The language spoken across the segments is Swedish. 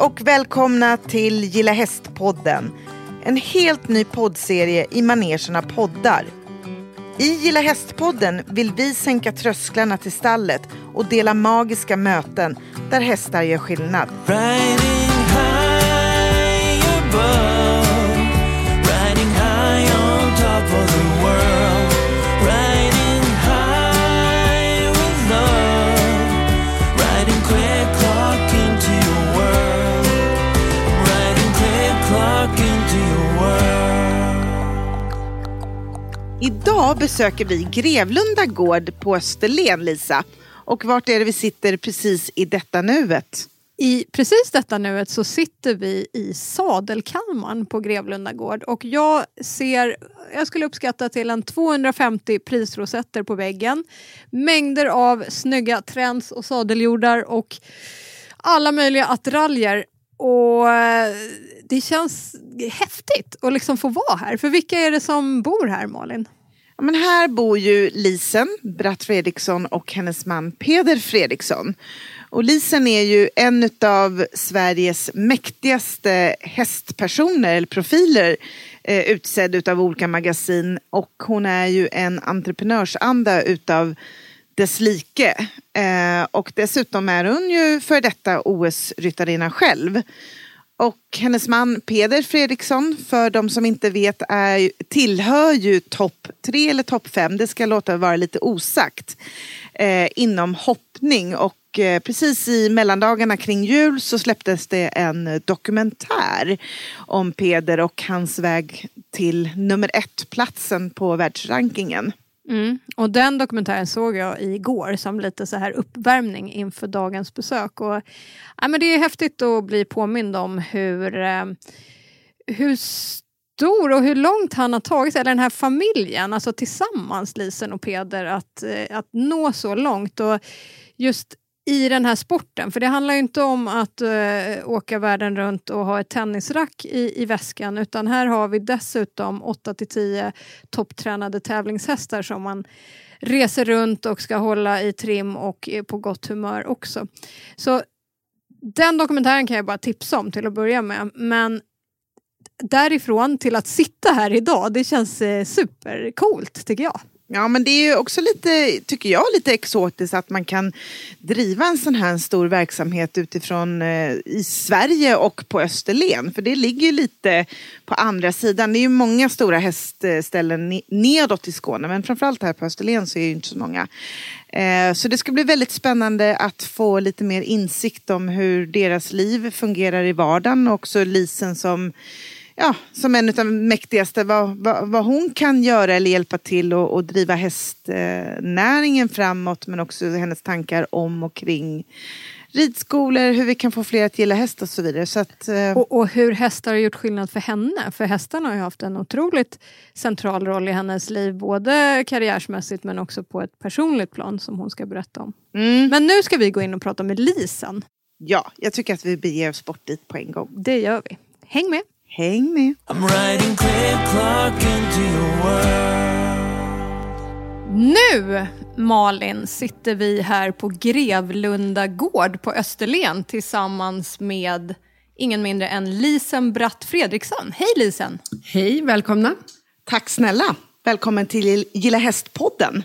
och välkomna till Gilla Hästpodden. En helt ny poddserie i manegerna poddar. I Gilla Hästpodden vill vi sänka trösklarna till stallet och dela magiska möten där hästar gör skillnad. Riding Idag besöker vi Grevlunda gård på Österlen, Lisa. Och vart är det vi sitter precis i detta nuet? I precis detta nuet så sitter vi i sadelkammaren på Grevlunda gård och jag ser, jag skulle uppskatta till en 250 prisrosetter på väggen. Mängder av snygga träns och sadeljordar och alla möjliga attiraljer. Och eh, det känns häftigt att liksom få vara här. För vilka är det som bor här Malin? Ja, men här bor ju Lisen Bratt Fredriksson och hennes man Peder Fredriksson. Och Lisen är ju en av Sveriges mäktigaste hästpersoner eller profiler eh, utsedd utav olika magasin och hon är ju en entreprenörsanda utav dess like. Eh, och dessutom är hon ju för detta OS-ryttarinna själv. Och hennes man Peder Fredriksson, för de som inte vet, är, tillhör ju topp tre eller topp fem, det ska låta vara lite osagt, eh, inom hoppning. Och eh, precis i mellandagarna kring jul så släpptes det en dokumentär om Peder och hans väg till nummer ett-platsen på världsrankingen. Mm. Och den dokumentären såg jag igår som lite så här uppvärmning inför dagens besök. Och, ja, men det är häftigt att bli påmind om hur, eh, hur stor och hur långt han har tagit sig, eller den här familjen, alltså tillsammans Lisen och Peder, att, eh, att nå så långt. Och just i den här sporten, för det handlar ju inte om att eh, åka världen runt och ha ett tennisrack i, i väskan utan här har vi dessutom 8 till 10 topptränade tävlingshästar som man reser runt och ska hålla i trim och är på gott humör också. Så den dokumentären kan jag bara tipsa om till att börja med men därifrån till att sitta här idag, det känns eh, supercoolt tycker jag. Ja men det är ju också lite, tycker jag, lite exotiskt att man kan driva en sån här stor verksamhet utifrån eh, i Sverige och på Österlen. För det ligger ju lite på andra sidan. Det är ju många stora hästställen nedåt i Skåne men framförallt här på Österlen så är det ju inte så många. Eh, så det ska bli väldigt spännande att få lite mer insikt om hur deras liv fungerar i vardagen och också Lisen som ja, som en av de mäktigaste, vad, vad, vad hon kan göra eller hjälpa till och, och driva hästnäringen framåt men också hennes tankar om och kring ridskolor, hur vi kan få fler att gilla häst och så vidare. Så att, eh, Och, och hur hästar har gjort skillnad för henne. För hästarna har ju haft en otroligt central roll i hennes liv. Både karriärsmässigt men också på ett personligt plan som hon ska berätta om. mm, Men nu ska vi gå in och prata med Lisen. ja, jag tycker att vi beger oss bort dit på en gång. Det gör vi. Häng med! Häng med! I'm riding quick clock into your world. Nu, Malin, sitter vi här på Grevlunda gård på Österlen tillsammans med ingen mindre än Lisen Bratt Fredriksson. Hej Lisen! Hej, välkomna. Tack snälla! Välkommen till Gilla Hästpodden.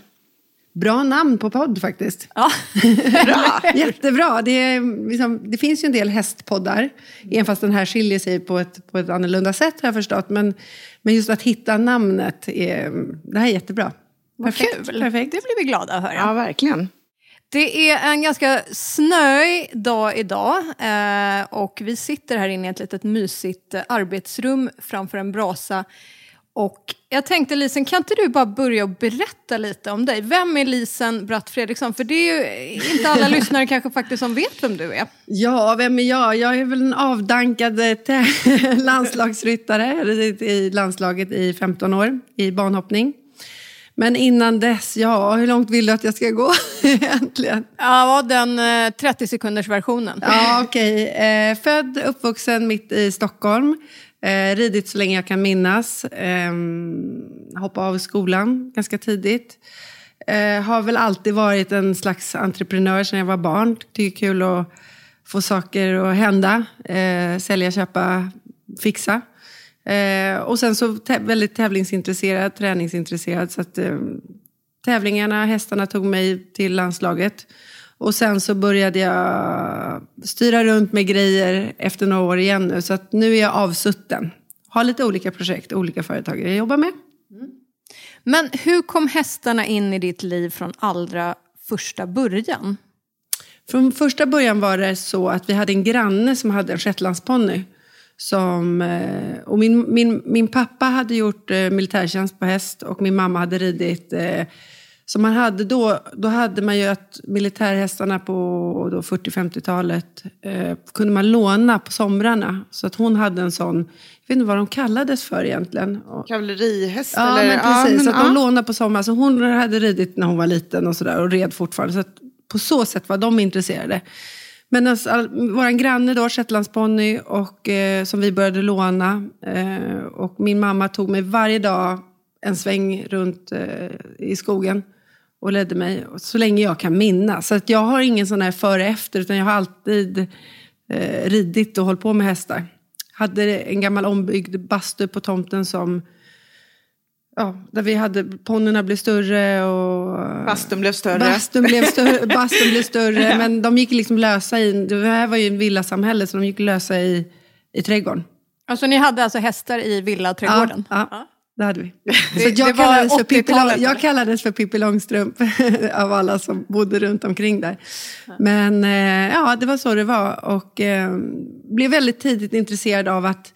Bra namn på podd faktiskt. Ja. Bra! Jättebra. Det, är, liksom, det finns ju en del hästpoddar, även fast den här skiljer sig på ett, på ett annorlunda sätt har jag förstått. Men, men just att hitta namnet, är, det här är jättebra. Vad Perfekt, kul! perfekt. Det blir vi glada att höra. Ja, verkligen. Det är en ganska snöig dag idag eh, och vi sitter här inne i ett litet mysigt eh, arbetsrum framför en brasa. Och jag tänkte Lisen, kan inte du bara börja och berätta lite om dig? Vem är Lisen Bratt Fredriksson? För det är ju inte alla lyssnare kanske faktiskt som vet vem du är. Ja, vem är jag? Jag är väl en avdankad eh, landslagsryttare i landslaget i 15 år i banhoppning. Men innan dess, ja, hur långt vill du att jag ska gå egentligen? Ja, den eh, 30 sekunders versionen. Ja, okej. Eh, född, uppvuxen mitt i Stockholm. Eh, ridit så länge jag kan minnas. Eh, hoppade av skolan ganska tidigt. Eh, har väl alltid varit en slags entreprenör sedan jag var barn. Tycker det är kul att få saker att hända. Eh, sälja, köpa, fixa. Eh, och sen så tä- väldigt tävlingsintresserad, träningsintresserad. Så att, eh, tävlingarna, hästarna tog mig till landslaget. Och sen så började jag styra runt med grejer efter några år igen nu. Så att nu är jag avsutten. Har lite olika projekt, olika företag jag jobbar med. Men hur kom hästarna in i ditt liv från allra första början? Från första början var det så att vi hade en granne som hade en shetlandsponny. Som, eh, och min, min, min pappa hade gjort eh, militärtjänst på häst och min mamma hade ridit. Så man hade då, då hade man ju att militärhästarna på då 40-50-talet eh, kunde man låna på somrarna. Så att hon hade en sån, jag vet inte vad de kallades för egentligen. Kavallerihäst Ja, eller? men precis. men, så att de ja. lånade på sommaren. Så hon hade ridit när hon var liten och sådär och red fortfarande. Så att på så sätt var de intresserade. Men alltså, all, vår granne då, shetlandsponny, och, eh, som vi började låna. Eh, och min mamma tog mig varje dag en sväng runt eh, i skogen och ledde mig så länge jag kan minnas. Så att jag har ingen sån här före efter, utan jag har alltid eh, ridit och hållit på med hästar. Hade en gammal ombyggd bastu på tomten som Ja, där vi hade, ponnyerna blev större och... Bastun blev större. Bastun blev större, bastun blev större men de gick liksom lösa i, det här var ju en villasamhälle så de gick lösa i, i trädgården. Alltså ni hade alltså hästar i villaträdgården? Ja, ja, det hade vi. Det- så det jag, var kallades för Pippi, 80-talet, Lång- jag kallades för Pippi Långstrump av alla som bodde runt omkring där. Men eh, ja, det var så det var och eh, blev väldigt tidigt intresserad av att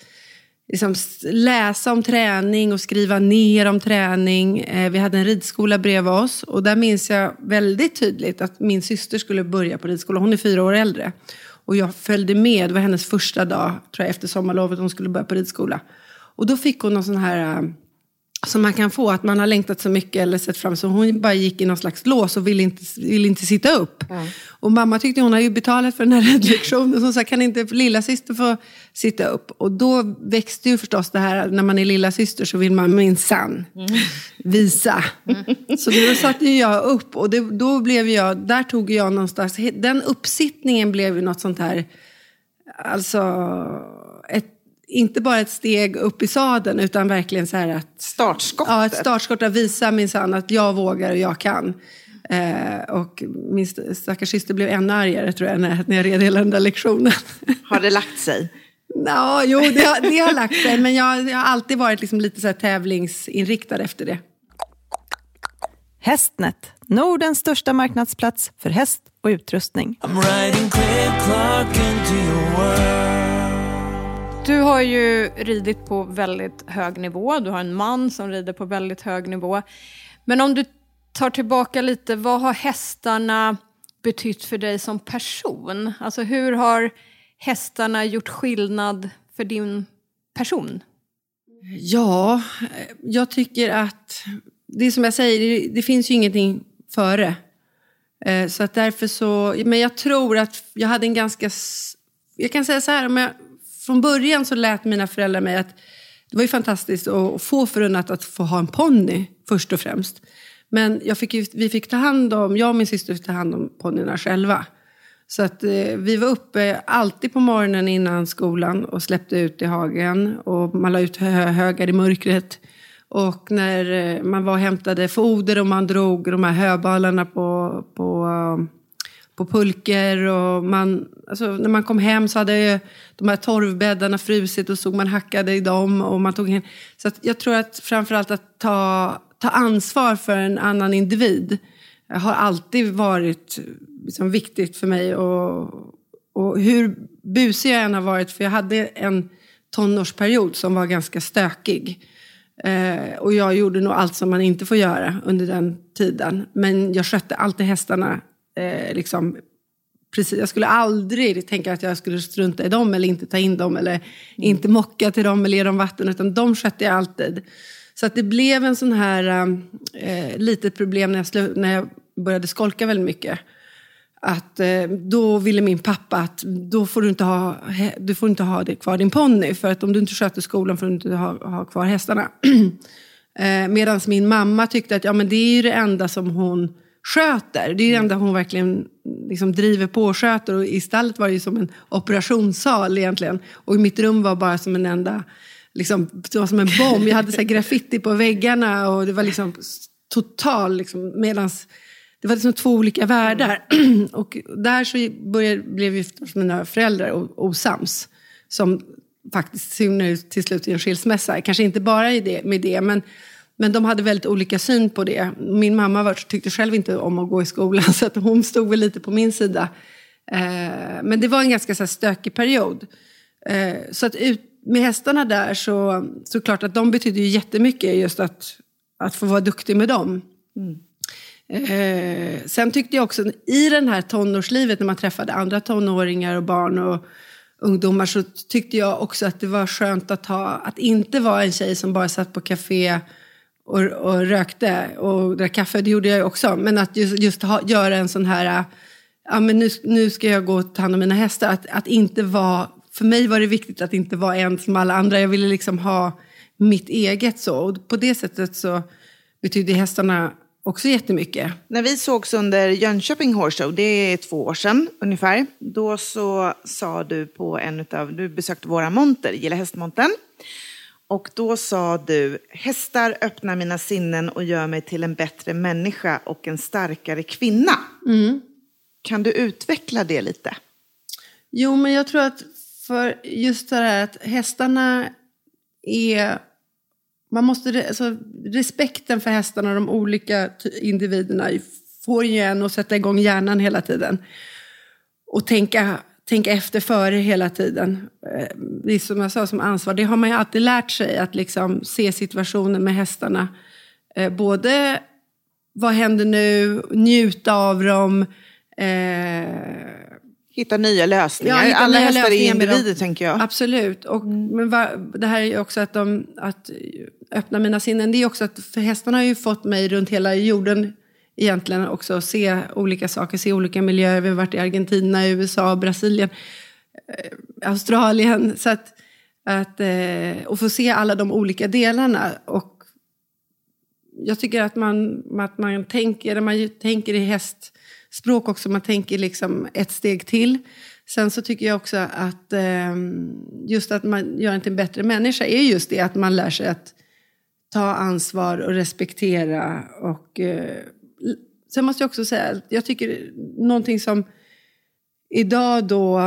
liksom, läsa om träning och skriva ner om träning. Eh, vi hade en ridskola bredvid oss och där minns jag väldigt tydligt att min syster skulle börja på ridskola. Hon är fyra år äldre. Och jag följde med, det var hennes första dag tror jag, efter sommarlovet hon skulle börja på ridskola. Och då fick hon någon sån här eh, som man kan få, att man har längtat så mycket eller sett fram så hon bara gick i någon slags lås och ville inte, ville inte sitta upp. Och mamma tyckte hon har ju betalat för den här ridlektionen så hon sa kan inte lilla syster få sitta upp? Och då växte ju förstås det här, när man är lilla syster så vill man minsann visa. Så då satte jag upp och det, då blev jag, där tog jag någonstans, den uppsittningen blev ju något sånt här Alltså, inte bara ett steg upp i sadeln utan verkligen så här att Startskottet. Ja, ett startskott att visa minsann att jag vågar och jag kan. Eh, och min st- stackars syster blev ännu argare tror jag när, när jag red hela den där lektionen. Har det lagt sig? Nå, jo, det har, det har lagt sig men jag, jag har alltid varit liksom lite så här tävlingsinriktad efter det. Hästnet, Nordens största marknadsplats för häst och utrustning. Du har ju ridit på väldigt hög nivå. Du har en man som rider på väldigt hög nivå. Men om du tar tillbaka lite, vad har hästarna betytt för dig som person? Alltså hur har hästarna gjort skillnad för din person? Ja, jag tycker att det är som jag säger, det, finns ju ingenting före. Eh, så att därför så, men jag tror att jag hade en ganska, jag kan säga så här, om jag, från början så lät mina föräldrar mig att det var ju fantastiskt att få förunnat att få ha en ponny först och främst. Men jag fick ju, vi fick ta hand om, jag och min syster fick ta hand om ponnyerna själva. Så att eh, vi var uppe alltid på morgonen innan skolan och släppte ut i hagen. Och man la ut hö högar i mörkret. Och när eh, man var och hämtade foder och man drog de här höbalarna på, på, på pulker. Och man, alltså, när man kom hem så hade ju de här torvbäddarna frusit och så man hackade i dem. Och man tog hem. Så att jag tror att framförallt att ta, ta ansvar för en annan individ har alltid varit liksom viktigt för mig. Och, och hur busig jag än har varit, för jag hade en tonårsperiod som var ganska stökig. Eh, och jag gjorde nog allt som man inte får göra under den tiden. Men jag skötte alltid hästarna. Eh, liksom, precis. Jag skulle aldrig tänka att jag skulle strunta i dem eller inte ta in dem eller inte mocka till dem eller ge dem vatten. Utan de skötte jag alltid. Så att det blev en sån här eh, litet problem när jag, slu- när jag började skolka väldigt mycket. Att eh, då ville min pappa att då får du inte ha, du får inte ha det kvar din ponny. För att om du inte sköter skolan får du inte ha, ha kvar hästarna. eh, Medan min mamma tyckte att ja, men det är ju det enda som hon sköter. Det är det enda hon verkligen liksom driver på och sköter. Och I stallet var det ju som en operationssal egentligen. Och mitt rum var bara som en enda, liksom, det var som en bomb. Jag hade så här graffiti på väggarna och det var liksom total, liksom, medans det var liksom två olika världar. och där så började, blev vi mina föräldrar osams. Som faktiskt simmade till slut i en skilsmässa. Kanske inte bara i det, med det, men, men de hade väldigt olika syn på det. Min mamma var, tyckte själv inte om att gå i skolan, så att hon stod väl lite på min sida. Eh, men det var en ganska så stökig period. Eh, så att ut, med hästarna där så, så klart att de betydde ju jättemycket just att, att få vara duktig med dem. Eh, sen tyckte jag också i den här tonårslivet när man träffade andra tonåringar och barn och ungdomar så tyckte jag också att det var skönt att ha, att inte vara en tjej som bara satt på café och, och rökte och drack kaffe, det gjorde jag ju också. Men att just, just ha, göra en sån här, ja men nu, nu ska jag gå och ta hand om mina hästar. Att, att inte vara, för mig var det viktigt att inte vara en som alla andra. Jag ville liksom ha mitt eget så. Och på det sättet så betydde hästarna också jättemycket. När vi sågs under Jönköping Horse Show, det är två år sedan ungefär, då så sa du på en utav, du besökte våra monter, Gilla hästmontern. Och då sa du, hästar öppnar mina sinnen och gör mig till en bättre människa och en starkare kvinna. Kan du utveckla det lite? Jo, men jag tror att för just det här att hästarna är... Man måste, alltså, respekten för hästarna, de olika individerna, får ju en att sätta igång hjärnan hela tiden. Och tänka, tänka efter före hela tiden. Eh, Det är som jag sa, som ansvar. Det har man ju alltid lärt sig, att liksom se situationen med hästarna. Eh, Både vad händer nu, njuta av dem. Eh, Hitta nya lösningar. Ja, hitta Alla nya hästar är individer tänker jag. Absolut. Och, men va, det här är också att, de, att öppna mina sinnen. Det är också att för hästarna har ju fått mig runt hela jorden egentligen också att se olika saker, se olika miljöer. Vi har varit i Argentina, USA, Brasilien, eh, Australien. Så att, att, eh, och få se alla de olika delarna. Och jag tycker att man, att man tänker, man tänker i hästspråk också, man tänker liksom ett steg till. Sen så tycker jag också att eh, just att man gör en till en bättre människa är just det att man lär sig att ta ansvar och respektera. Och, sen måste jag också säga, att jag tycker någonting som idag då,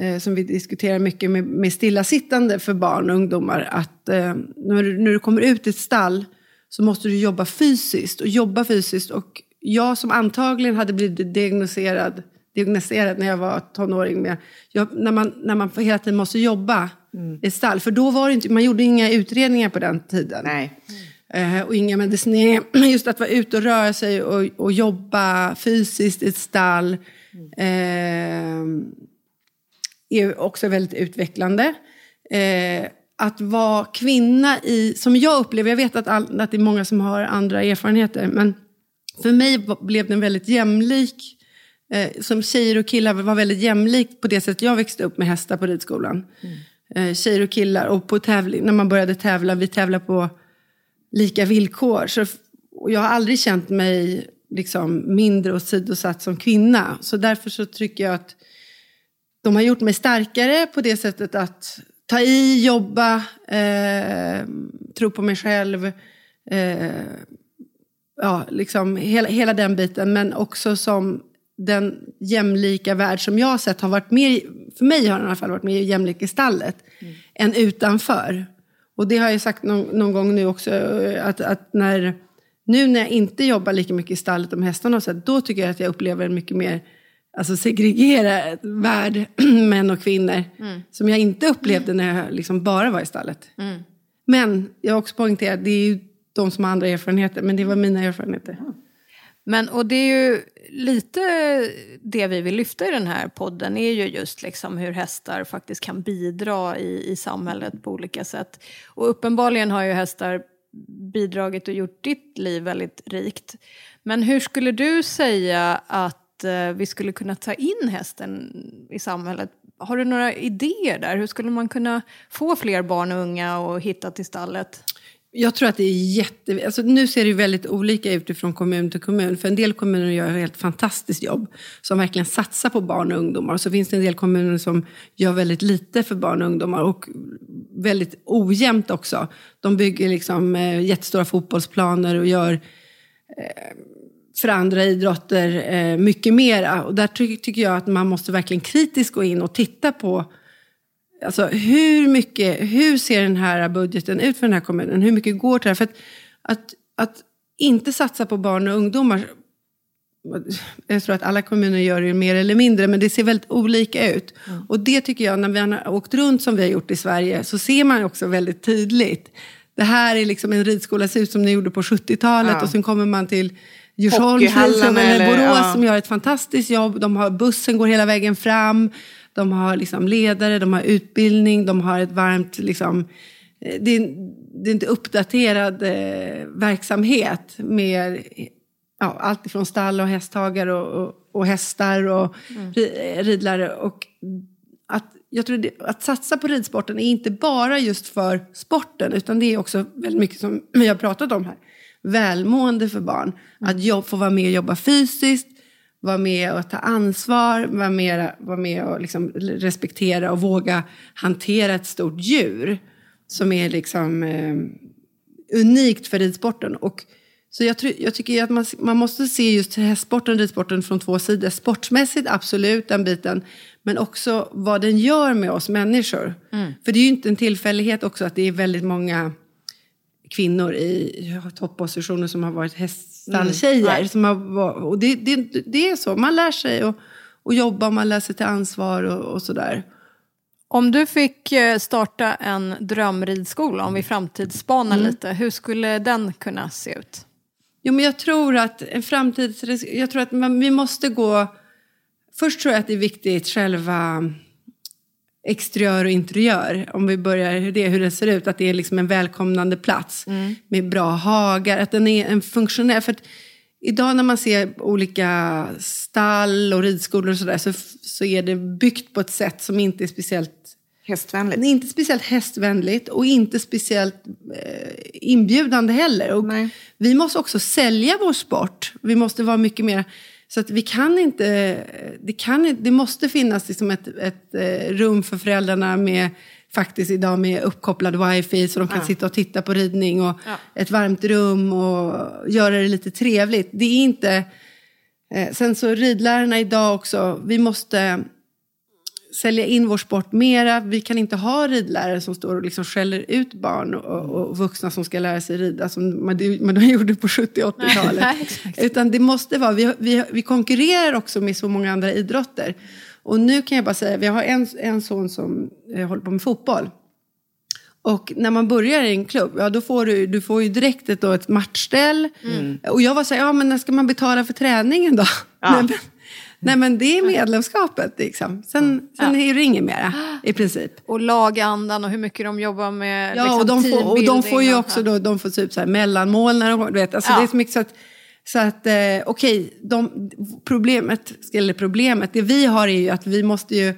eh, som vi diskuterar mycket med, med stillasittande för barn och ungdomar, att eh, när, du, när du kommer ut i ett stall så måste du jobba fysiskt och jobba fysiskt. Och jag som antagligen hade blivit diagnostiserad, diagnostiserad när jag var tonåring, med, jag, när, man, när man hela tiden måste jobba i ett stall, för då var det inte, man gjorde inga utredningar på den tiden. Nej. Eh, och inga medicineringar. Men just att vara ute och röra sig och, och jobba fysiskt i ett stall eh, är också väldigt utvecklande. Eh, att vara kvinna i, som jag upplever, jag vet att, all, att det är många som har andra erfarenheter, men för mig blev den väldigt jämlik. Eh, som tjejer och killar var väldigt jämlikt på det sättet jag växte upp med hästar på ridskolan. Eh, tjejer och killar och på tävling, när man började tävla, vi tävlade på lika villkor. Så, jag har aldrig känt mig liksom mindre åsidosatt som kvinna. Så därför så tycker jag att de har gjort mig starkare på det sättet att ta i, jobba, eh, tro på mig själv. Eh, ja, liksom hela, hela den biten. Men också som den jämlika värld som jag har sett har varit mer, för mig har den i alla fall varit mer jämlik i stallet än utanför. Och det har jag sagt någon, någon gång nu också, att, att när, nu när jag inte jobbar lika mycket i stallet om hästarna, så, då tycker jag att jag upplever en mycket mer alltså, segregerad värld, män och kvinnor, som jag inte upplevde när jag liksom bara var i stallet. Men jag har också poängterat, det är ju de som har andra erfarenheter, men det var mina erfarenheter. Men och det är ju lite det vi vill lyfta i den här podden är ju just liksom hur hästar faktiskt kan bidra i, i samhället på olika sätt. Och uppenbarligen har ju hästar bidragit och gjort ditt liv väldigt rikt. Men hur skulle du säga att eh, vi skulle kunna ta in hästen i samhället? Har du några idéer där? Hur skulle man kunna få fler barn och unga att hitta till stallet? Jag tror att det är jätte... Alltså nu ser det väldigt olika ut ifrån kommun till kommun. För en del kommuner gör ett helt fantastiskt jobb. Som verkligen satsar på barn och ungdomar. Och så finns det en del kommuner som gör väldigt lite för barn och ungdomar. Och väldigt ojämnt också. De bygger liksom eh, jättestora fotbollsplaner och gör eh, för andra idrotter eh, mycket mera. Och där ty tycker jag att man måste verkligen kritiskt gå in och titta på Alltså hur mycket, hur ser den här budgeten ut för den här kommunen? Hur mycket går till det här? För att, att, att inte satsa på barn och ungdomar, jag tror att alla kommuner gör det mer eller mindre, men det ser väldigt olika ut. Mm. Och det tycker jag, när vi har åkt runt som vi har gjort i Sverige, så ser man också väldigt tydligt. Det här är liksom en ridskola, ser ut som ni gjorde på 70-talet Ja. och sen kommer man till ridskola eller eller- Borås ja. som gör ett fantastiskt jobb. De har, bussen går hela vägen fram. De har liksom ledare, de har utbildning, de har ett varmt... Liksom, eh, det, är, det är inte uppdaterad eh, verksamhet med ja, allt ifrån stall och hästhagare och, och, och hästar och ri, ridlare. Och att, jag tror det, att satsa på ridsporten är inte bara just för sporten utan det är också väldigt mycket som vi har pratat om här. Välmående för barn. Att jobb, få vara med och jobba fysiskt, vara med och ta ansvar, vara med, vara med och liksom respektera och våga hantera ett stort djur. Som är liksom eh, unikt för ridsporten. Och, så jag, jag tycker att man, man måste se just hästsporten och ridsporten från två sidor. Sportsmässigt, absolut, den biten. Men också vad den gör med oss människor. För det är ju inte en tillfällighet också att det är väldigt många kvinnor i toppositioner som har varit häststalltjejer. Som har, och det, det, det är så, man lär sig att och jobba, man lär sig till ansvar och, och sådär. Om du fick starta en drömridskola, om vi framtidsspanar lite, hur skulle den kunna se ut? Jo, men jag tror att en framtids... Jag tror att man, vi måste gå... Först tror jag att det är viktigt själva exteriör och interiör. Om vi börjar hur det, hur det ser ut. Att det är liksom en välkomnande plats med bra hagar. Att den är en funktionell... För idag när man ser olika stall och ridskolor och sådär så, så är det byggt på ett sätt som inte är speciellt Hästvänligt. inte speciellt hästvänligt och inte speciellt eh, inbjudande heller. Vi måste också sälja vår sport. Vi måste vara mycket mer... Så att vi kan inte... Det, kan, det måste finnas liksom ett, ett eh, rum för föräldrarna med faktiskt idag med uppkopplad wifi så de kan sitta och titta på ridning och ett varmt rum och göra det lite trevligt. Det är inte... Eh, sen så ridlärarna idag också, vi måste sälja in vår sport mera. Vi kan inte ha ridlärare som står och liksom skäller ut barn och, och vuxna som ska lära sig rida som man, man de gjorde på 70 och 80-talet. Nej, exakt. Utan det måste vara, vi, vi, vi konkurrerar också med så många andra idrotter. Och nu kan jag bara säga, vi har en, en son som eh, håller på med fotboll. Och när man börjar i en klubb, ja då får du, du får ju direkt ett, då, ett matchställ. Och jag var så här, ja men när ska man betala för träningen då? Nej, men, nej men det är medlemskapet liksom. Sen, sen är det inget mera i princip. Och lagandan och hur mycket de jobbar med Ja, liksom, och, de får, och de får ju också då, de får typ så här mellanmål när de du vet, alltså Ja. det är så mycket så att, så att eh, okej, de, problemet, eller problemet, det vi har är ju att vi måste ju,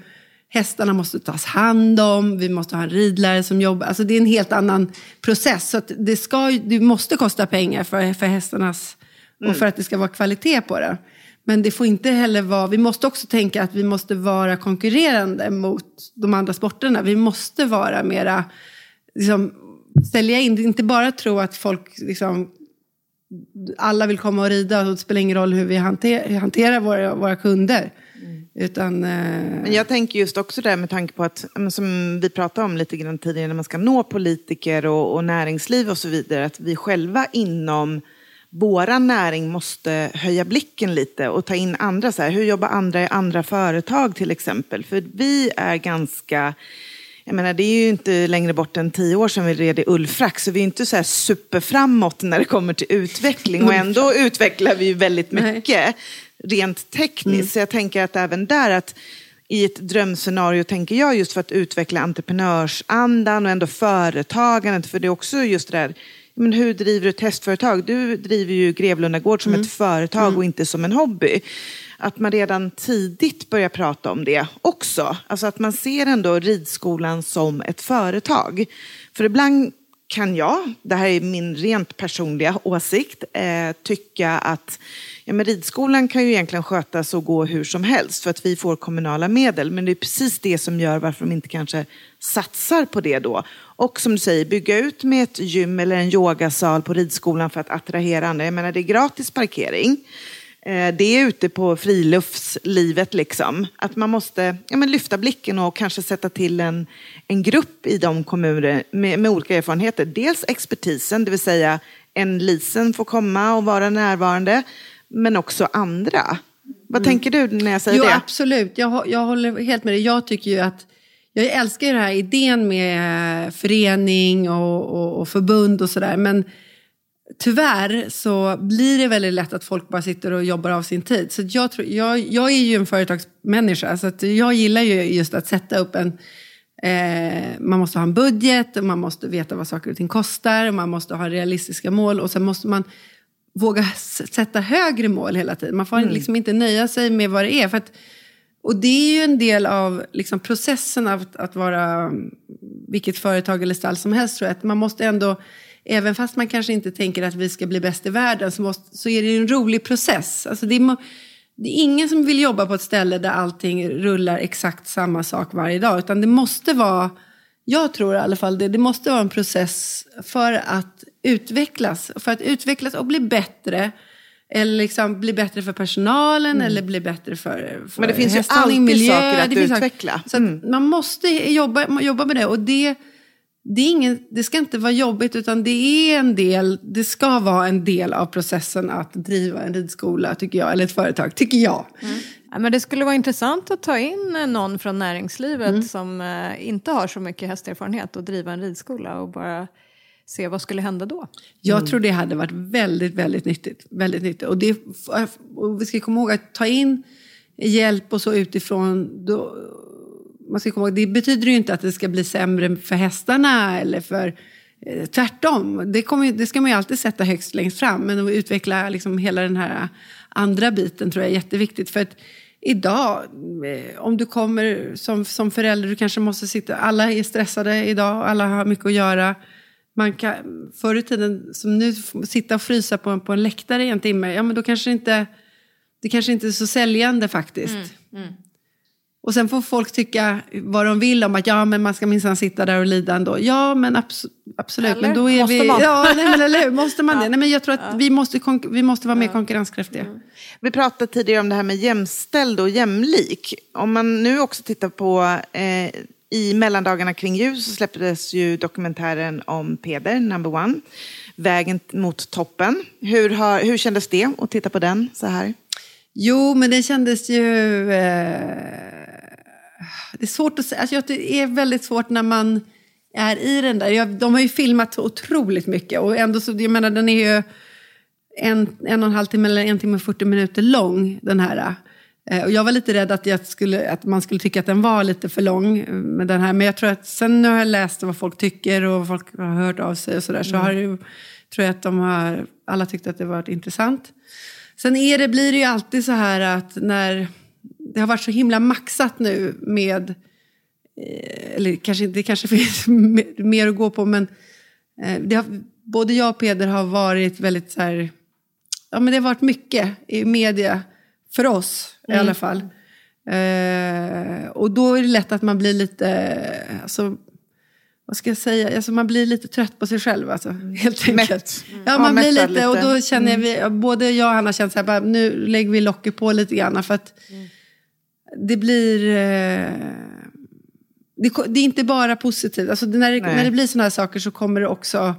hästarna måste tas hand om, vi måste ha en ridlärare som jobbar, alltså det är en helt annan process. Så det, ska, det måste kosta pengar för, för hästarnas, och för att det ska vara kvalitet på det. Men det får inte heller vara, vi måste också tänka att vi måste vara konkurrerande mot de andra sporterna. Vi måste vara mera, liksom, sälja in, inte bara tro att folk liksom, alla vill komma och rida och det spelar ingen roll hur vi hanter, hanterar våra, våra kunder. Utan, eh, Men jag tänker just också där med tanke på att, som vi pratade om lite grann tidigare, när man ska nå politiker och, och näringsliv och så vidare, att vi själva inom våra näring måste höja blicken lite och ta in andra. Så här, hur jobbar andra i andra företag till exempel? För vi är ganska... Jag menar, det är ju inte längre bort än tio år sedan vi red i ullfrack, så vi är inte så här superframåt när det kommer till utveckling. Och ändå utvecklar vi väldigt Nej. mycket rent tekniskt. Så jag tänker att även där, att i ett drömscenario tänker jag just för att utveckla entreprenörsandan och ändå företagandet. För det är också just det där, men hur driver du ett testföretag? Du driver ju Grevlunda Gård som ett företag och inte som en hobby. Att man redan tidigt börjar prata om det också. Alltså att man ser ändå ridskolan som ett företag. För ibland kan jag, det här är min rent personliga åsikt, eh, tycka att ja, men ridskolan kan ju egentligen skötas och gå hur som helst för att vi får kommunala medel. Men det är precis det som gör varför de inte kanske satsar på det då. Och som du säger, bygga ut med ett gym eller en yogasal på ridskolan för att attrahera andra. Jag menar, det är gratis parkering. Eh, Det är ute på friluftslivet liksom. Att man måste ja, men lyfta blicken och kanske sätta till en, en grupp i de kommuner med, med olika erfarenheter. Dels expertisen, det vill säga en lisen får komma och vara närvarande. Men också andra. Vad tänker du när jag säger Jo, det? absolut. Jag, jag håller helt med dig. Jag tycker ju att jag älskar den här idén med förening och, och, och förbund och sådär. Men tyvärr så blir det väldigt lätt att folk bara sitter och jobbar av sin tid. Så jag, tror, jag, jag är ju en företagsmänniska så jag gillar ju just att sätta upp en... Eh, man måste ha en budget, och man måste veta vad saker och ting kostar, och man måste ha realistiska mål och sen måste man våga sätta högre mål hela tiden. Man får liksom inte nöja sig med vad det är. För att, och det är ju en del av liksom, processen av att, att vara mm, vilket företag eller stall som helst. Tror jag. Att man måste ändå, även fast man kanske inte tänker att vi ska bli bäst i världen, så, måste, så är det en rolig process. Alltså det, är, det är ingen som vill jobba på ett ställe där allting rullar exakt samma sak varje dag. Utan det måste vara, jag tror i alla fall det, det måste vara en process för att utvecklas. För att utvecklas och bli bättre. Eller liksom bli bättre för personalen eller bli bättre för, för Mm. Men det finns ju alltid saker att finns saker. utveckla. Så att man måste jobba, jobba med det. Och det, det, är ingen, det ska inte vara jobbigt utan det är en del, det ska vara en del av processen att driva en ridskola tycker jag, eller ett företag, tycker jag. Ja, men det skulle vara intressant att ta in eh, någon från näringslivet Mm. som eh, inte har så mycket hästerfarenhet och driva en ridskola och bara se vad skulle hända då. Jag tror det hade varit väldigt, väldigt nyttigt. Väldigt nyttigt. Och, det, och vi ska komma ihåg att ta in hjälp och så utifrån. Då, man ska komma ihåg, det betyder ju inte att det ska bli sämre för hästarna eller för eh, tvärtom. Det, kommer, det ska man ju alltid sätta högst längst fram. Men att utveckla liksom hela den här andra biten tror jag är jätteviktigt. För att idag, eh, om du kommer som, som förälder, du kanske måste sitta, alla är stressade idag, alla har mycket att göra. Man kan, förr i tiden, som nu, sitta och frysa på, en- på en läktare i en timme, ja men då kanske inte, det kanske inte är så säljande faktiskt. Mm, mm. Och sen får folk tycka vad de vill om att ja men man ska minsann sitta där och lida ändå. Ja men abs- absolut, Eller? men då är Måste vi... man? Ja, nej, men eller hur, måste man det? Nej, men jag tror att vi, måste vi måste vara mer konkurrenskraftiga. Vi pratade tidigare om det här med jämställd och jämlik. Om man nu också tittar på eh, i mellandagarna kring jul så släpptes ju dokumentären om Peder, number one, Vägen mot toppen. Hur, har, hur kändes det att titta på den så här? Jo, men det kändes ju... Eh, det är svårt att säga. Alltså, jag- det är väldigt svårt när man är i den där. Jag, de har ju filmat så otroligt mycket. Och ändå så, jag menar, den är ju en, en och en halv timme eller en timme och 40 minuter lång, den här. Eh, Och jag var lite rädd att, jag skulle, att man skulle tycka att den var lite för lång. eh, Med den här. Men jag tror att sen när jag har läst vad folk tycker och vad folk har hört av sig och sådär så har ju- tror jag att de har, alla tyckte att det varit intressant. Sen är det, blir det ju alltid så här att när det har varit så himla maxat nu med, eh, eller kanske, det kanske finns mer- att gå på, men eh, det har, både jag och Peder har varit väldigt så här, ja men det har varit mycket i media, för oss i alla fall. Eh, och då är det lätt att man blir lite, alltså, vad ska jag säga, alltså man blir lite trött på sig själv alltså, helt enkelt. Mätt. Ja, man blir mättad lite, och lite. då känner vi, både jag och Hanna känner så här, bara, nu lägger vi locket på lite grann för att det blir... Eh, det, det är inte bara positivt. Alltså, när, det, Nej. när det blir sådana här saker så kommer det också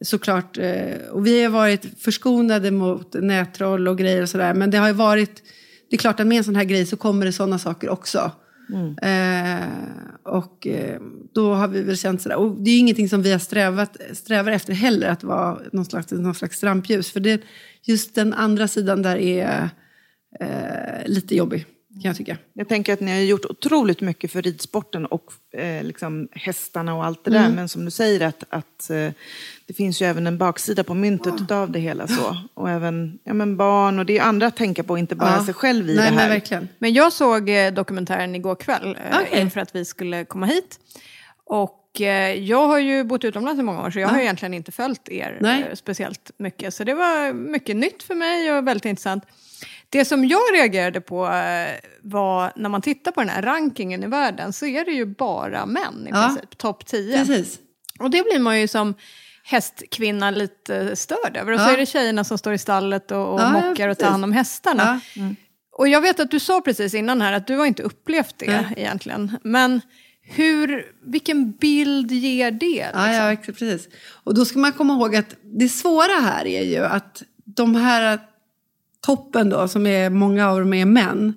såklart... Eh, och vi har varit förskonade mot nättroll och grejer och sådär. Men det har ju varit... Det är klart att med en sån här grej så kommer det sådana saker också. Eh, och eh, då har vi väl känt sådär. Och det är ju ingenting som vi har strävat, strävar efter heller, att vara någon slags, någon slags rampljus. För det, just den andra sidan där är eh, lite jobbig, kan jag tycka. Jag tänker att ni har gjort otroligt mycket för ridsporten och eh, liksom hästarna och allt det där. Men som du säger att, att eh, det finns ju även en baksida på myntet av det hela så. Och även ja, men barn och det är andra att tänka på, inte bara Ja. sig själv i Nej, det här. men verkligen. Men jag såg eh, dokumentären igår kväll eh, Okej. inför att vi skulle komma hit. Och jag har ju bott utomlands i många år så jag har Ja. egentligen inte följt er Nej. speciellt mycket. Så det var mycket nytt för mig och väldigt intressant. Det som jag reagerade på eh, var när man tittar på den här rankingen i världen så är det ju bara män i Ja. princip, topp 10. Precis. Och det blir man ju som hästkvinna lite störd över. Och så Ja. är det tjejerna som står i stallet och, och Ja, mockar och tar hand om hästarna. Ja. Och jag vet att du sa precis innan här att du har inte upplevt det Nej. egentligen. Men hur, vilken bild ger det? Liksom? Ja, ja, exakt, precis. Och då ska man komma ihåg att det svåra här är ju att de här toppen då, som är många av dem är män.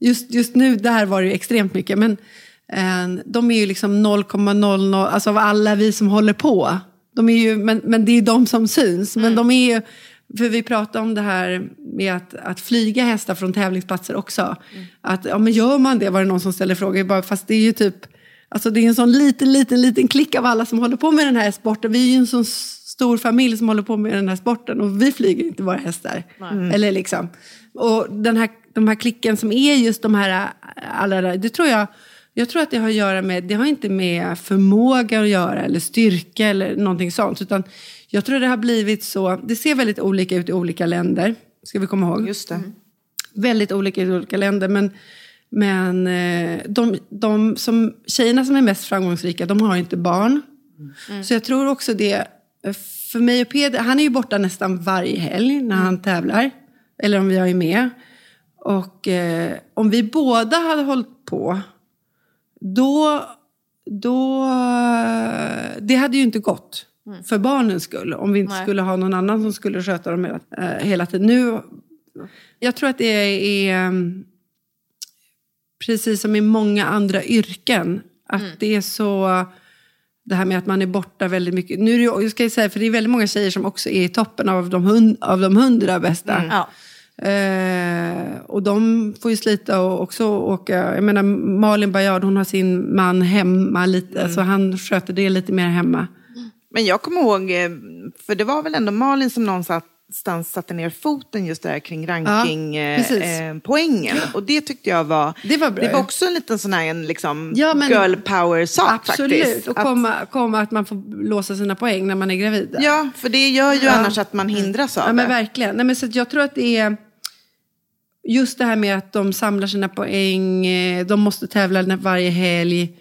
Just, just nu, där var det ju extremt mycket, men eh, de är ju liksom 0,00, alltså av alla vi som håller på. De är ju, men, men det är de som syns. Men de är ju, för vi pratade om det här med att, att flyga hästar från tävlingsplatser också. Att, ja men gör man det var det någon som ställde frågor, bara, fast det är ju typ Alltså det är en sån liten, liten, liten klick av alla som håller på med den här sporten. Vi är ju en sån stor familj som håller på med den här sporten och vi flyger inte våra hästar. Eller liksom. Och den här, de här klicken som är just de här, alla där, det tror jag, jag tror att det har att göra med, det har inte med förmåga att göra eller styrka eller någonting sånt. Utan jag tror det har blivit så, det ser väldigt olika ut i olika länder, ska vi komma ihåg Just det. väldigt olika i olika länder. Men, men eh, de, de som, tjejerna som är mest framgångsrika, de har inte barn. Så jag tror också det, för mig och Peder, han är ju borta nästan varje helg när han tävlar. Eller om jag är med. Och eh, om vi båda hade hållit på, då, då, det hade ju inte gått. För barnens skull. Om vi inte Nej. skulle ha någon annan som skulle sköta dem hela, eh, hela tiden. Nu, jag tror att det är mm, precis som i många andra yrken. Att det är så, det här med att man är borta väldigt mycket. Nu är det, jag ska säga, för det är väldigt många tjejer som också är i toppen av de, hund, av de hundra bästa. Ja. Eh, och de får ju slita och också åka. Jag menar Malin Bajard, hon har sin man hemma lite. Så han sköter det lite mer hemma. Men jag kommer ihåg, eh, för det var väl ändå Malin som någonstans satte ner foten just där kring rankingpoängen. och det tyckte jag var, Det var bra, det var ja. också en liten sån här en liksom Ja, men- girl power-sak Absolut. faktiskt. Och Att- komma, komma att man får låsa sina poäng när man är gravid. Ja, för det gör ju Ja. annars att man hindras av Ja, men det. verkligen. Nej, men så jag tror att det är just det här med att de samlar sina poäng, eh, de måste tävla varje helg.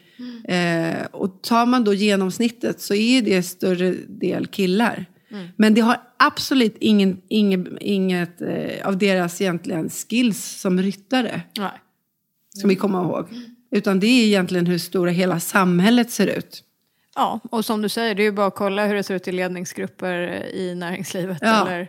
Eh, och tar man då genomsnittet så är det större del killar. Men det har absolut ingen, ingen, inget eh, av deras egentligen skills som ryttare, Nej. ska vi komma ihåg. Utan det är egentligen hur stora hela samhället ser ut. Ja, och som du säger, det är ju bara att kolla hur det ser ut i ledningsgrupper i näringslivet. Ja. Eller,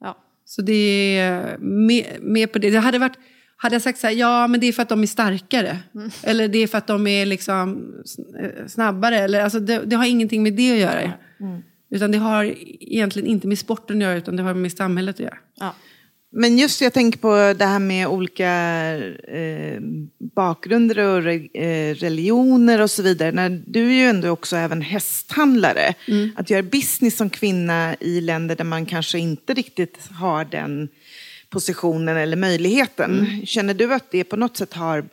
ja. Så det är med, med på det. Det hade varit, hade jag sagt så här, ja men det är för att de är starkare. Eller det är för att de är liksom eh, snabbare. Eller, alltså det, det har ingenting med det att göra. Utan det har egentligen inte med sporten att göra, utan det har med samhället att göra. Ja. Men just jag tänker på det här med olika eh, bakgrunder och re, eh, religioner och så vidare. När, du är ju ändå också även hästhandlare. Att göra business som kvinna i länder där man kanske inte riktigt har den positionen eller möjligheten. Känner du att det på något sätt har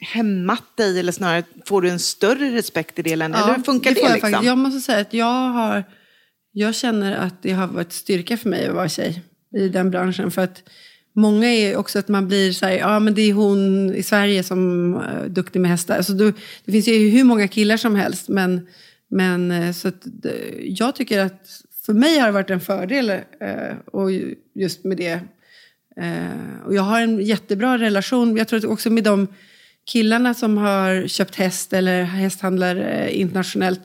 hämmat dig eller snarare får du en större respekt i det landet? eller hur funkar det, jag, liksom? faktiskt. jag måste säga att jag har, jag känner att det har varit styrka för mig att vara tjej i den branschen. För att många är också att man blir så här, ja men det är hon i Sverige som är duktig med hästar. Alltså, du, det finns ju hur många killar som helst. Men, men eh, så att, det- jag tycker att för mig har det varit en fördel eh, och ju- just med det. Eh, och jag har en jättebra relation, jag tror att också med de killarna som har köpt häst eller hästhandlar eh, internationellt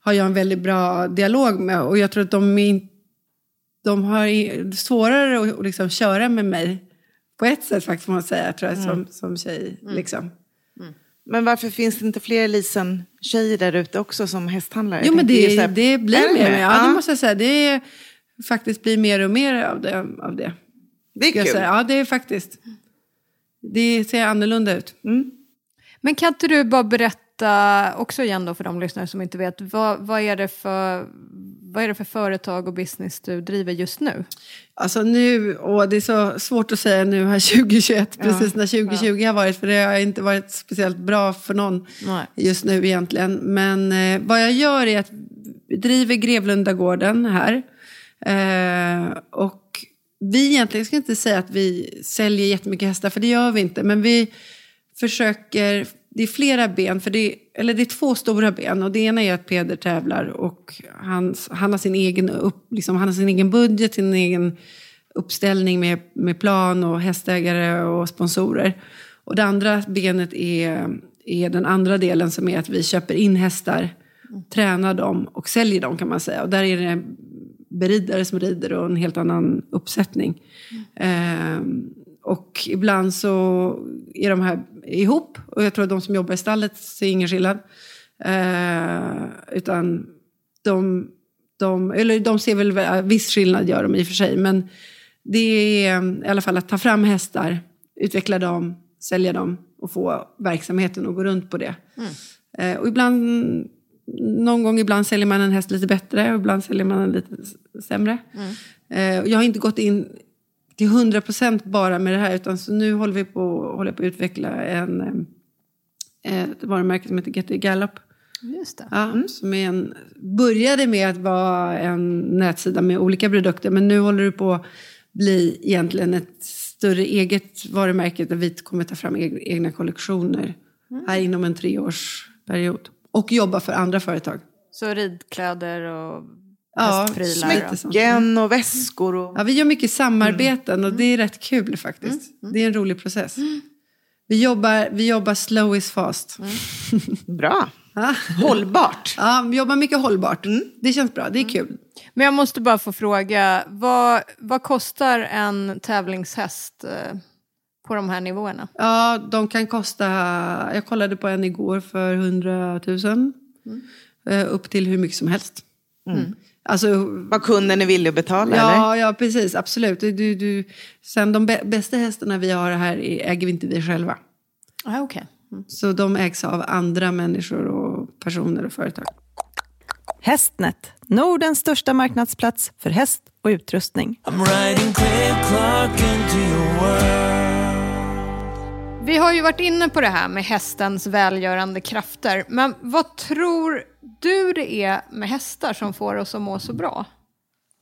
har jag en väldigt bra dialog med. Och jag tror att de, är, de har svårare att liksom köra med mig på ett sätt faktiskt får man säga, tror jag, som, som tjej. Liksom. Men varför finns det inte fler Lisen-tjejer där ute också som hästhandlare? Jo men det, här- det blir mer, ja, Ja. det måste jag säga. Det är, faktiskt blir mer och mer av det. Av det. Det är kul. säga. Ja, det är faktiskt. Det ser annorlunda ut. Men kan inte du bara berätta också igen då för de lyssnare som inte vet, vad, vad, är det för, vad är det för företag och business du driver just nu? Alltså nu, och det är så svårt att säga nu här 2021, precis när 2020 har varit, för det har inte varit speciellt bra för någon Nej. just nu egentligen. Men eh, vad jag gör är att vi driver Grevlundagården här. Eh, och vi egentligen ska inte säga att vi säljer jättemycket hästar, för det gör vi inte. Men vi försöker, det är flera ben, för det, eller det är två stora ben. Och det ena är att Peder tävlar och han, han, har, sin egen upp, liksom, han har sin egen budget, sin egen uppställning med, med plan och hästägare och sponsorer. Och det andra benet är, är den andra delen som är att vi köper in hästar, tränar dem och säljer dem kan man säga. Och där är det beridare som rider och en helt annan uppsättning. Ehm, och ibland så är de här ihop och jag tror att de som jobbar i stallet ser ingen skillnad. Ehm, utan de, de, eller de ser väl viss skillnad gör de i och för sig. Men det är i alla fall att ta fram hästar, utveckla dem, sälja dem och få verksamheten att gå runt på det. Eh, och ibland, någon gång ibland säljer man en häst lite bättre och ibland säljer man den lite sämre. Eh, och jag har inte gått in till 100% bara med det här utan så nu håller vi på, håller på att utveckla en, eh, ett varumärke som heter Get Gallop. Just det. Ja, som är en, började med att vara en nätsida med olika produkter men nu håller det på att bli egentligen ett större eget varumärke där vi kommer ta fram eg- egna kollektioner här inom en treårsperiod. Och jobba för andra företag. Så ridkläder och Ja, hästprylar. lite och-. Smycken väskor. Och... Ja, vi gör mycket samarbeten och det är rätt kul faktiskt. Det är en rolig process. Vi jobbar, vi jobbar slow is fast. Bra. Ja. Hållbart. Ja, vi jobbar mycket hållbart. Det känns bra, det är kul. Men jag måste bara få fråga, vad, vad kostar en tävlingshäst eh, på de här nivåerna? Ja, de kan kosta... Jag kollade på en igår för 100 000. Eh, upp till hur mycket som helst. Alltså, Vad kunden är villig att betala eller? ja, ja, precis. Absolut. Du, du, sen de bä- bästa hästarna vi har här är- äger vi inte vi själva. Ah, okay. Så de ägs av andra människor och personer och företag. Hästnet, Nordens största marknadsplats för häst och utrustning. I'm riding Clay Clark into your world. Vi har ju varit inne på det här med hästens välgörande krafter. Men vad tror du det är med hästar som får oss att må så bra?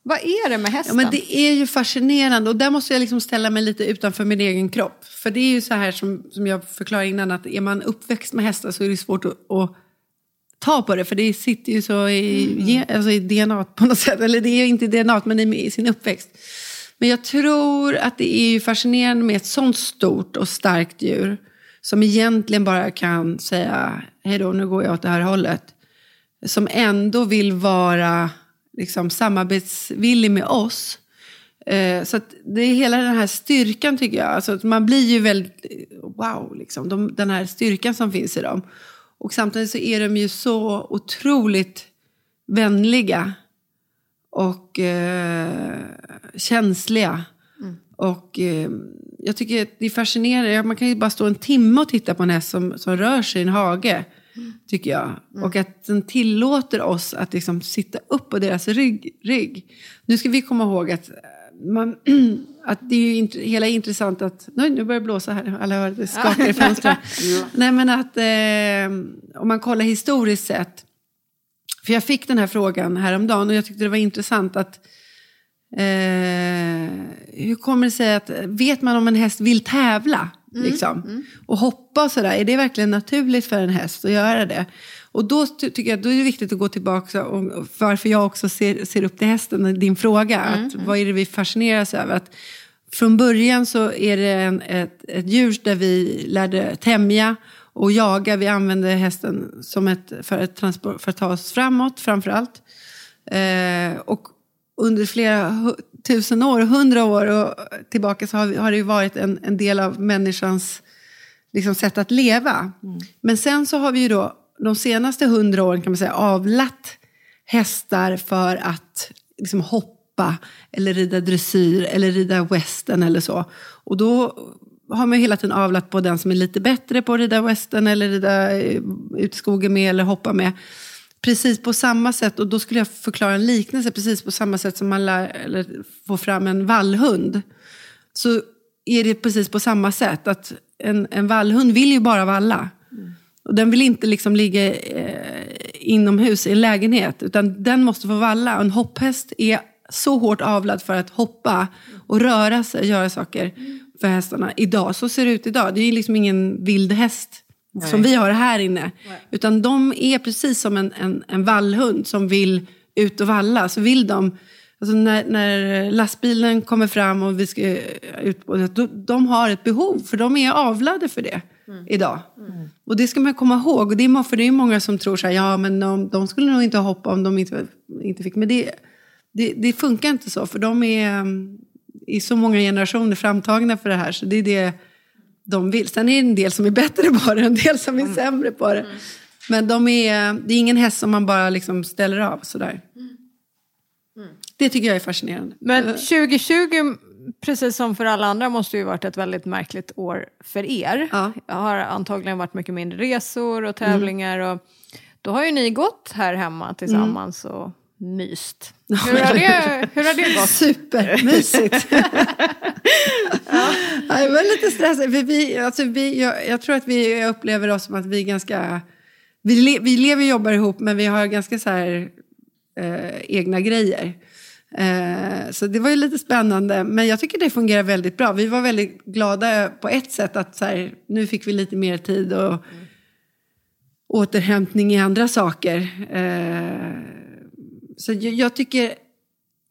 Vad är det med Ja, hästen? men det är ju fascinerande och där måste jag liksom ställa mig lite utanför min egen kropp. För det är ju så här som, som jag förklarade innan att är man uppväxt med hästar så är det svårt att, att ta på det. För det sitter ju så i, ge- alltså i DNA på något sätt. Eller det är ju inte DNA men i, i sin uppväxt. Men jag tror att det är ju fascinerande med ett sånt stort och starkt djur. Som egentligen bara kan säga hej då, nu går jag åt det här hållet. Som ändå vill vara liksom, samarbetsvillig med oss. Eh, så det är hela den här styrkan tycker jag. Alltså man blir ju väldigt, wow, liksom, de, den här styrkan som finns i dem. Och samtidigt så är de ju så otroligt vänliga och eh, känsliga. Och eh, jag tycker att det är fascinerande. Man kan ju bara stå en timme och titta på en häst som, som rör sig i en hage. Tycker jag. Och att den tillåter oss att liksom sitta upp på deras rygg. rygg. Nu ska vi komma ihåg att, eh, man, att det är ju int- hela intressant att... Nej, nu börjar det blåsa här. Alla hör det skakar i fönstren. Nej, men att eh, om man kollar historiskt sett. För jag fick den här frågan häromdagen och jag tyckte det var intressant att Eh, hur kommer det sig att, vet man om en häst vill tävla? Liksom, Och hoppa och sådär, är det verkligen naturligt för en häst att göra det? Och då ty- tycker jag då är det viktigt att gå tillbaka och, varför jag också ser, ser upp till hästen, din fråga. Att, vad är det vi fascineras över? Att från början så är det en, ett, ett djur där vi lärde tämja och jaga. Vi använde hästen som ett, för, ett transport, för att ta oss framåt framför allt. Eh, och under flera tusen år, hundra år och tillbaka så har, har det ju varit en, en del av människans liksom, sätt att leva. Men sen så har vi ju då de senaste hundra åren kan man säga avlat hästar för att liksom, hoppa eller rida dressyr eller rida western eller så. Och då har man hela tiden avlat på den som är lite bättre på att rida western eller rida eh, ut i skogen med eller hoppa med. Precis på samma sätt, och då skulle jag förklara en liknelse, precis på samma sätt som man lär, eller får fram en vallhund. Så är det precis på samma sätt, att en, en vallhund vill ju bara valla. Och den vill inte liksom ligga eh, inomhus i en lägenhet, utan den måste få valla. En hopphäst är så hårt avlad för att hoppa och röra sig, göra saker för hästarna. Idag, så ser det ut idag. Det är liksom ingen vild häst som vi har här inne. Utan de är precis som en, en, en vallhund som vill ut och valla. Så vill de, alltså när, när lastbilen kommer fram och vi ska ut på det, då, de har ett behov. För de är avlade för det idag. Och det ska man komma ihåg. Och det är, för det är många som tror så här, ja men de, de skulle nog inte hoppa om de inte, inte fick. Men det, det, det funkar inte så. För de är um, i så många generationer framtagna för det här. Så det är det de vill. Sen är det en del som är bättre på det, en del som är sämre på det. Men de är, det är ingen häst som man bara liksom ställer av sådär. Det tycker jag är fascinerande. Men 2020, precis som för alla andra, måste ju varit ett väldigt märkligt år för er. Ja. Jag har antagligen varit mycket mindre resor och tävlingar. Och då har ju ni gått här hemma tillsammans och myst. Hur har det, hur har det gått? Supermysigt. ja. Jag var lite stressad. För vi, alltså vi, jag, jag tror att vi upplever oss som att vi är ganska... Vi, le, vi lever och jobbar ihop men vi har ganska så här, eh, egna grejer. Eh, så det var ju lite spännande. Men jag tycker det fungerar väldigt bra. Vi var väldigt glada på ett sätt att så här, nu fick vi lite mer tid och återhämtning i andra saker. Eh, så jag, jag tycker,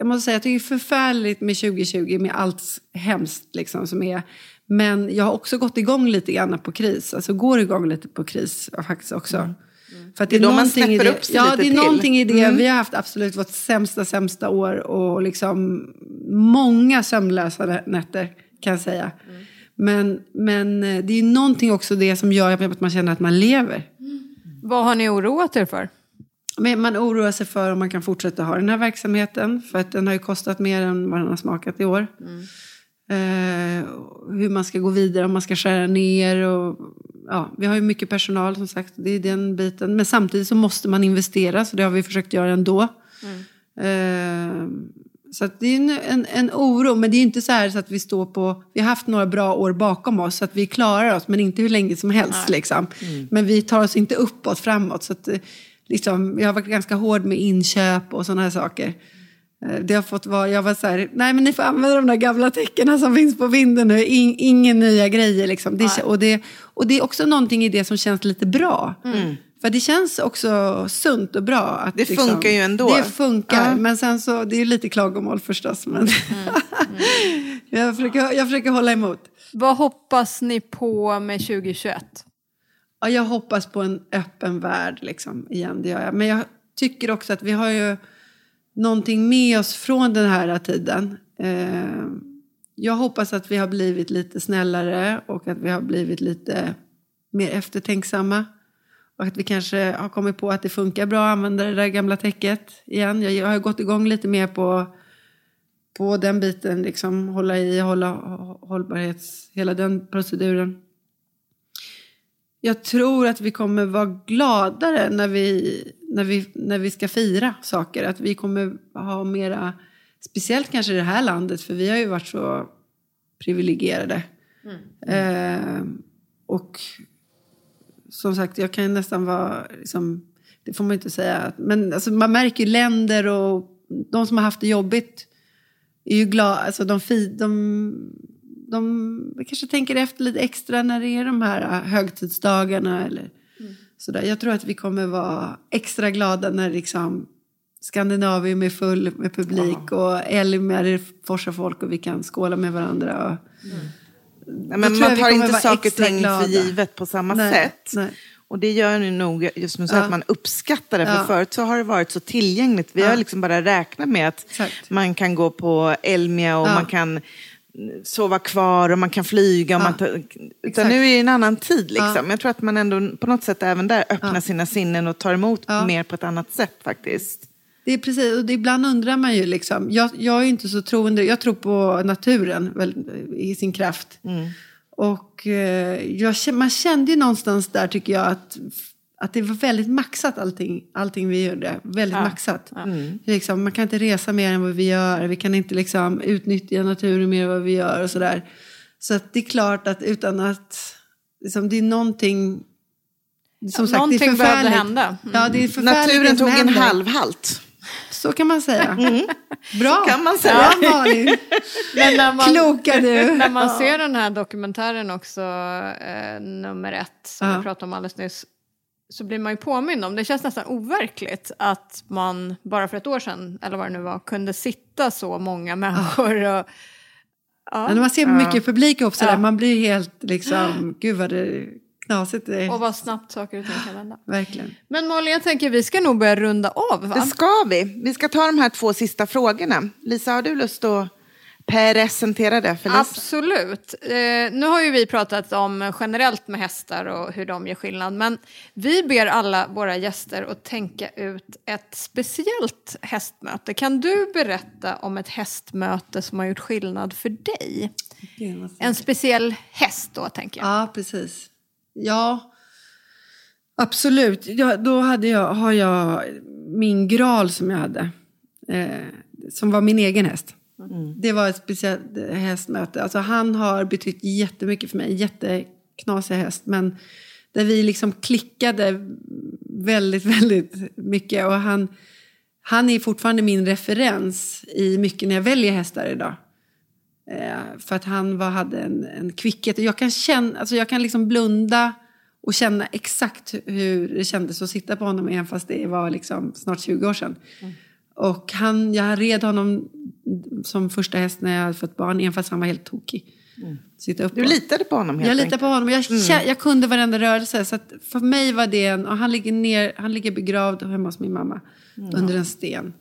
jag måste säga, jag tycker det är förfärligt med 2020 med allt hemskt liksom som är. Men jag har också gått igång lite grann på kris, alltså går igång lite på kris faktiskt också. För att Det är då man snäpper det, upp sig Ja, lite det är till. någonting i det. Vi har haft absolut vårt sämsta, sämsta år och liksom många sömnlösa nätter kan jag säga. Men, men eh, det är någonting också det som gör att man känner att man lever. Vad har ni oroat er för? Men man oroar sig för om man kan fortsätta ha den här verksamheten. För att den har ju kostat mer än vad den har smakat i år. Eh, hur man ska gå vidare, om man ska skära ner. Och, ja, vi har ju mycket personal som sagt, det är den biten. Men samtidigt så måste man investera, så det har vi försökt göra ändå. Eh, så det är en, en, en oro, men det är inte så här så att vi står på... Vi har haft några bra år bakom oss, så att vi klarar oss, men inte hur länge som helst. Liksom. Men vi tar oss inte uppåt, framåt. Så att, eh, liksom, jag har varit ganska hård med inköp och sådana här saker. Eh, Det har fått vara, jag var så här, nej men ni får använda de där gamla täckena som finns på vinden nu, In, inga nya grejer liksom. Det, och, det, och det är också någonting i det som känns lite bra. För det känns också sunt och bra. Att Det funkar ju ändå. Det funkar, Ja. men sen så, det är lite klagomål förstås. Men jag, försöker, jag försöker hålla emot. Vad hoppas ni på med 2021? Ja, jag hoppas på en öppen värld liksom, igen, det gör jag. Men jag tycker också att vi har ju någonting med oss från den här tiden. Eh, jag hoppas att vi har blivit lite snällare och att vi har blivit lite mer eftertänksamma. Och att vi kanske har kommit på att det funkar bra att använda det där gamla täcket igen. Jag, jag har gått igång lite mer på, på den biten, liksom hålla i, hålla hållbarhets, hela den proceduren. Jag tror att vi kommer vara gladare när vi, när vi, när vi ska fira saker. Att vi kommer ha mera, speciellt kanske i det här landet, för vi har ju varit så privilegierade. Eh, och som sagt, jag kan nästan vara, liksom, det får man inte säga, men alltså, man märker ju länder och de som har haft det jobbigt är ju glada, alltså de, fi, de, de kanske tänker efter lite extra när det är de här äh, högtidsdagarna eller sådär. Jag tror att vi kommer vara extra glada när liksom Skandinavium är full med publik och Elmia det forsar folk och vi kan skåla med varandra. Och, Nej, Då men man tar inte saker och extra ting glada. för givet på samma Nej, sätt. nej. Och det gör ni nog, just som du Ja. att man uppskattar det. För Ja. förut så har det varit så tillgängligt. Vi Ja. har liksom bara räknat med att Exakt. man kan gå på Elmia och Ja. man kan sova kvar och man kan flyga. Och Ja. man tar, Exakt. utan nu är det en annan tid. Liksom. Ja. Jag tror att man ändå på något sätt även där öppnar Ja. sina sinnen och tar emot mer på ett annat sätt faktiskt. Det är precis, och ibland undrar man ju liksom. Jag, jag är inte så troende, jag tror på naturen väl, i sin kraft. Och eh, jag, man kände ju någonstans där tycker jag att, att det var väldigt maxat allting, allting vi gjorde. Väldigt Ja. maxat. Liksom, man kan inte resa mer än vad vi gör. Vi kan inte liksom, utnyttja naturen mer än vad vi gör och sådär. Så att det är klart att utan att... Liksom, det är någonting... Som sagt, det är någonting behövde hända. Mm. Ja, det är förfärligt Naturen tog en halvhalt. Så kan man säga. Bra. kan man säga. Malin. Men när man, Kloka du. när man ser den här dokumentären också, eh, nummer ett, som Ja. vi pratade om alldeles nyss, så blir man ju påmind om, det känns nästan overkligt att man bara för ett år sedan, eller vad det nu var, kunde sitta så många människor och Ja, Ja, när man ser mycket publik ihop sådär, Ja. man blir helt liksom, gud vad det knasigt det är. och vad snabbt saker och ting kan vända. Verkligen. Men Malin, jag tänker vi ska nog börja runda av va? Det ska vi. Vi ska ta de här två sista frågorna. Lisa, har du lust att presentera det för Lisa? Absolut. Eh, nu har ju vi pratat om generellt med hästar och hur de gör skillnad. Men vi ber alla våra gäster att tänka ut ett speciellt hästmöte. Kan du berätta om ett hästmöte som har gjort skillnad för dig? En speciell häst då, tänker jag. Ja, precis. Ja, absolut. Ja, då hade jag, har jag min Graal som jag hade. Eh, som var min egen häst. Det var ett speciellt hästmöte. Alltså, han har betytt jättemycket för mig. Jätteknasig häst. Men där vi liksom klickade väldigt, väldigt mycket. Och han, han är fortfarande min referens i mycket när jag väljer hästar idag. Eh, för att han var, hade en, en kvickhet. Jag kan, känna, alltså jag kan liksom blunda och känna exakt hur det kändes att sitta på honom även fast det var liksom snart 20 år sedan. Och han, jag red honom som första häst när jag hade fått barn, även fast han var helt tokig. Sitta upp Du litade på honom helt Jag enkelt. på honom. Jag, kä- jag kunde varenda rörelse. Så för mig var det en... Och han, ligger ner, han ligger begravd hemma hos min mamma. Under en sten.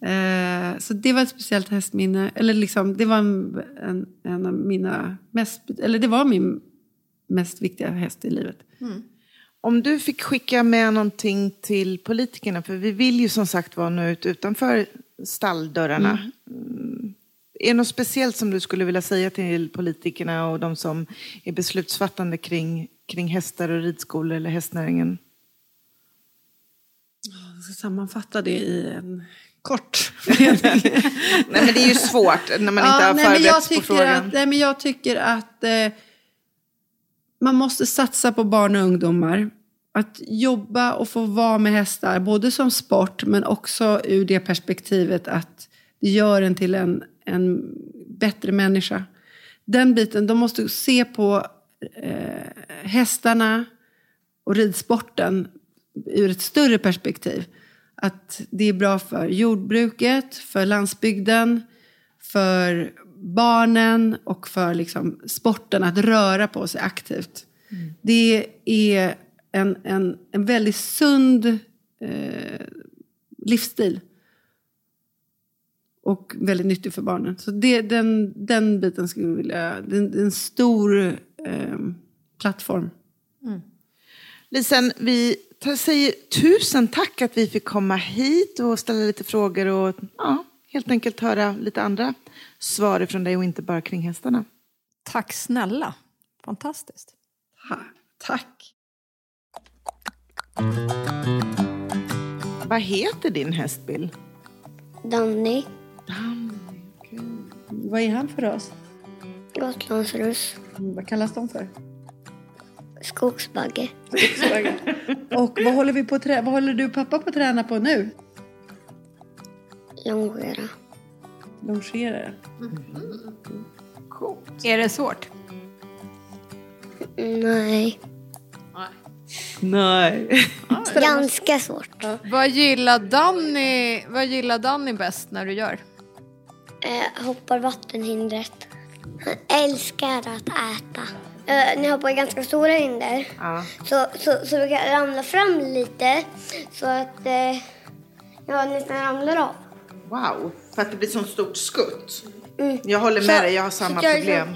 Eh, så det var ett speciellt hästminne. Eller liksom, det var en, en, en av mina mest... Eller det var min mest viktiga häst i livet. Om du fick skicka med någonting till politikerna, för vi vill ju som sagt vara nå ut utanför stalldörrarna. Mm. Är det något speciellt som du skulle vilja säga till politikerna och de som är beslutsfattande kring, kring hästar och ridskolor eller hästnäringen? Jag ska sammanfatta det i en kort... Nej, men det är ju svårt när man inte har nej, men jag förberetts på frågan. Att, nej, men jag tycker att eh, man måste satsa på barn och ungdomar. Att jobba och få vara med hästar, både som sport men också ur det perspektivet att det gör en till en, en bättre människa. Den biten, de måste se på eh, hästarna och ridsporten ur ett större perspektiv. Att det är bra för jordbruket, för landsbygden, för barnen och för liksom sporten att röra på sig aktivt. Det är en, en, en väldigt sund eh, livsstil. Och väldigt nyttig för barnen. Så det, den, den biten skulle jag vilja... Det är en stor eh, plattform. Mm. Lisen, vi säger tusen tack att vi fick komma hit och ställa lite frågor och ja, helt enkelt höra lite andra svar från dig och inte bara kring hästarna. Tack snälla. Fantastiskt. Ha, tack. Vad heter din häst, Bill? Danny, Vad är han för oss? Gotlandsruss, Vad kallas de för? skogsbagge, Och vad håller, vi på trä- vad håller du pappa på att träna på nu? Longera. Longera. Är det svårt? Nej, Nej. ganska svårt. Vad gillar Danny, vad gillar Danny bäst när du gör? Eh, hoppar vattenhindret. Han älskar att äta. Eh, när jag hoppar ganska stora hinder Ja. så, så, så brukar jag ramla fram lite så att eh, jag nästan ramlar av. Wow, för att det blir sånt stort skutt. Mm. Jag håller med Så- dig, jag har samma jag- problem.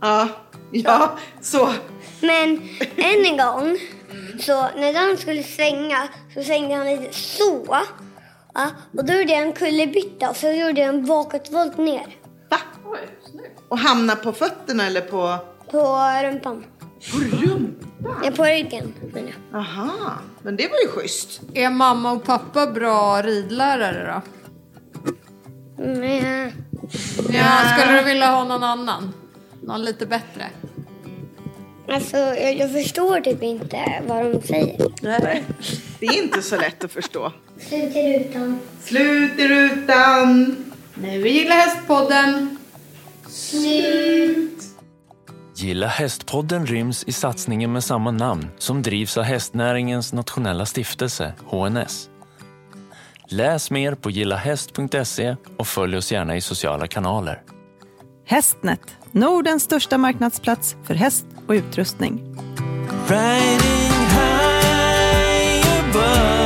Ja, ja, så. Men än en gång, så när Dan skulle svänga så svängde han lite så. Ja, och då gjorde jag en kullerbytta och så gjorde jag en bakåtvolt ner. Va? Och hamna på fötterna eller på... På rumpan. På rumpan? Ja, på ryggen menar jag. Aha, men det var ju schysst. Är mamma och pappa bra ridlärare då? Men, Ja, skulle du vilja ha någon annan? Någon lite bättre? alltså, jag, jag förstår typ inte vad de säger. Nej. Det är inte så lätt att förstå. Slut i rutan. Slut i rutan. Nu är Gilla Hästpodden. Slut. Gilla hästpodden ryms i satsningen med samma namn som drivs av hästnäringens nationella stiftelse, HNS. Läs mer på gillahäst.se och följ oss gärna i sociala kanaler. Hästnet, Nordens största marknadsplats för häst och utrustning. Riding high above.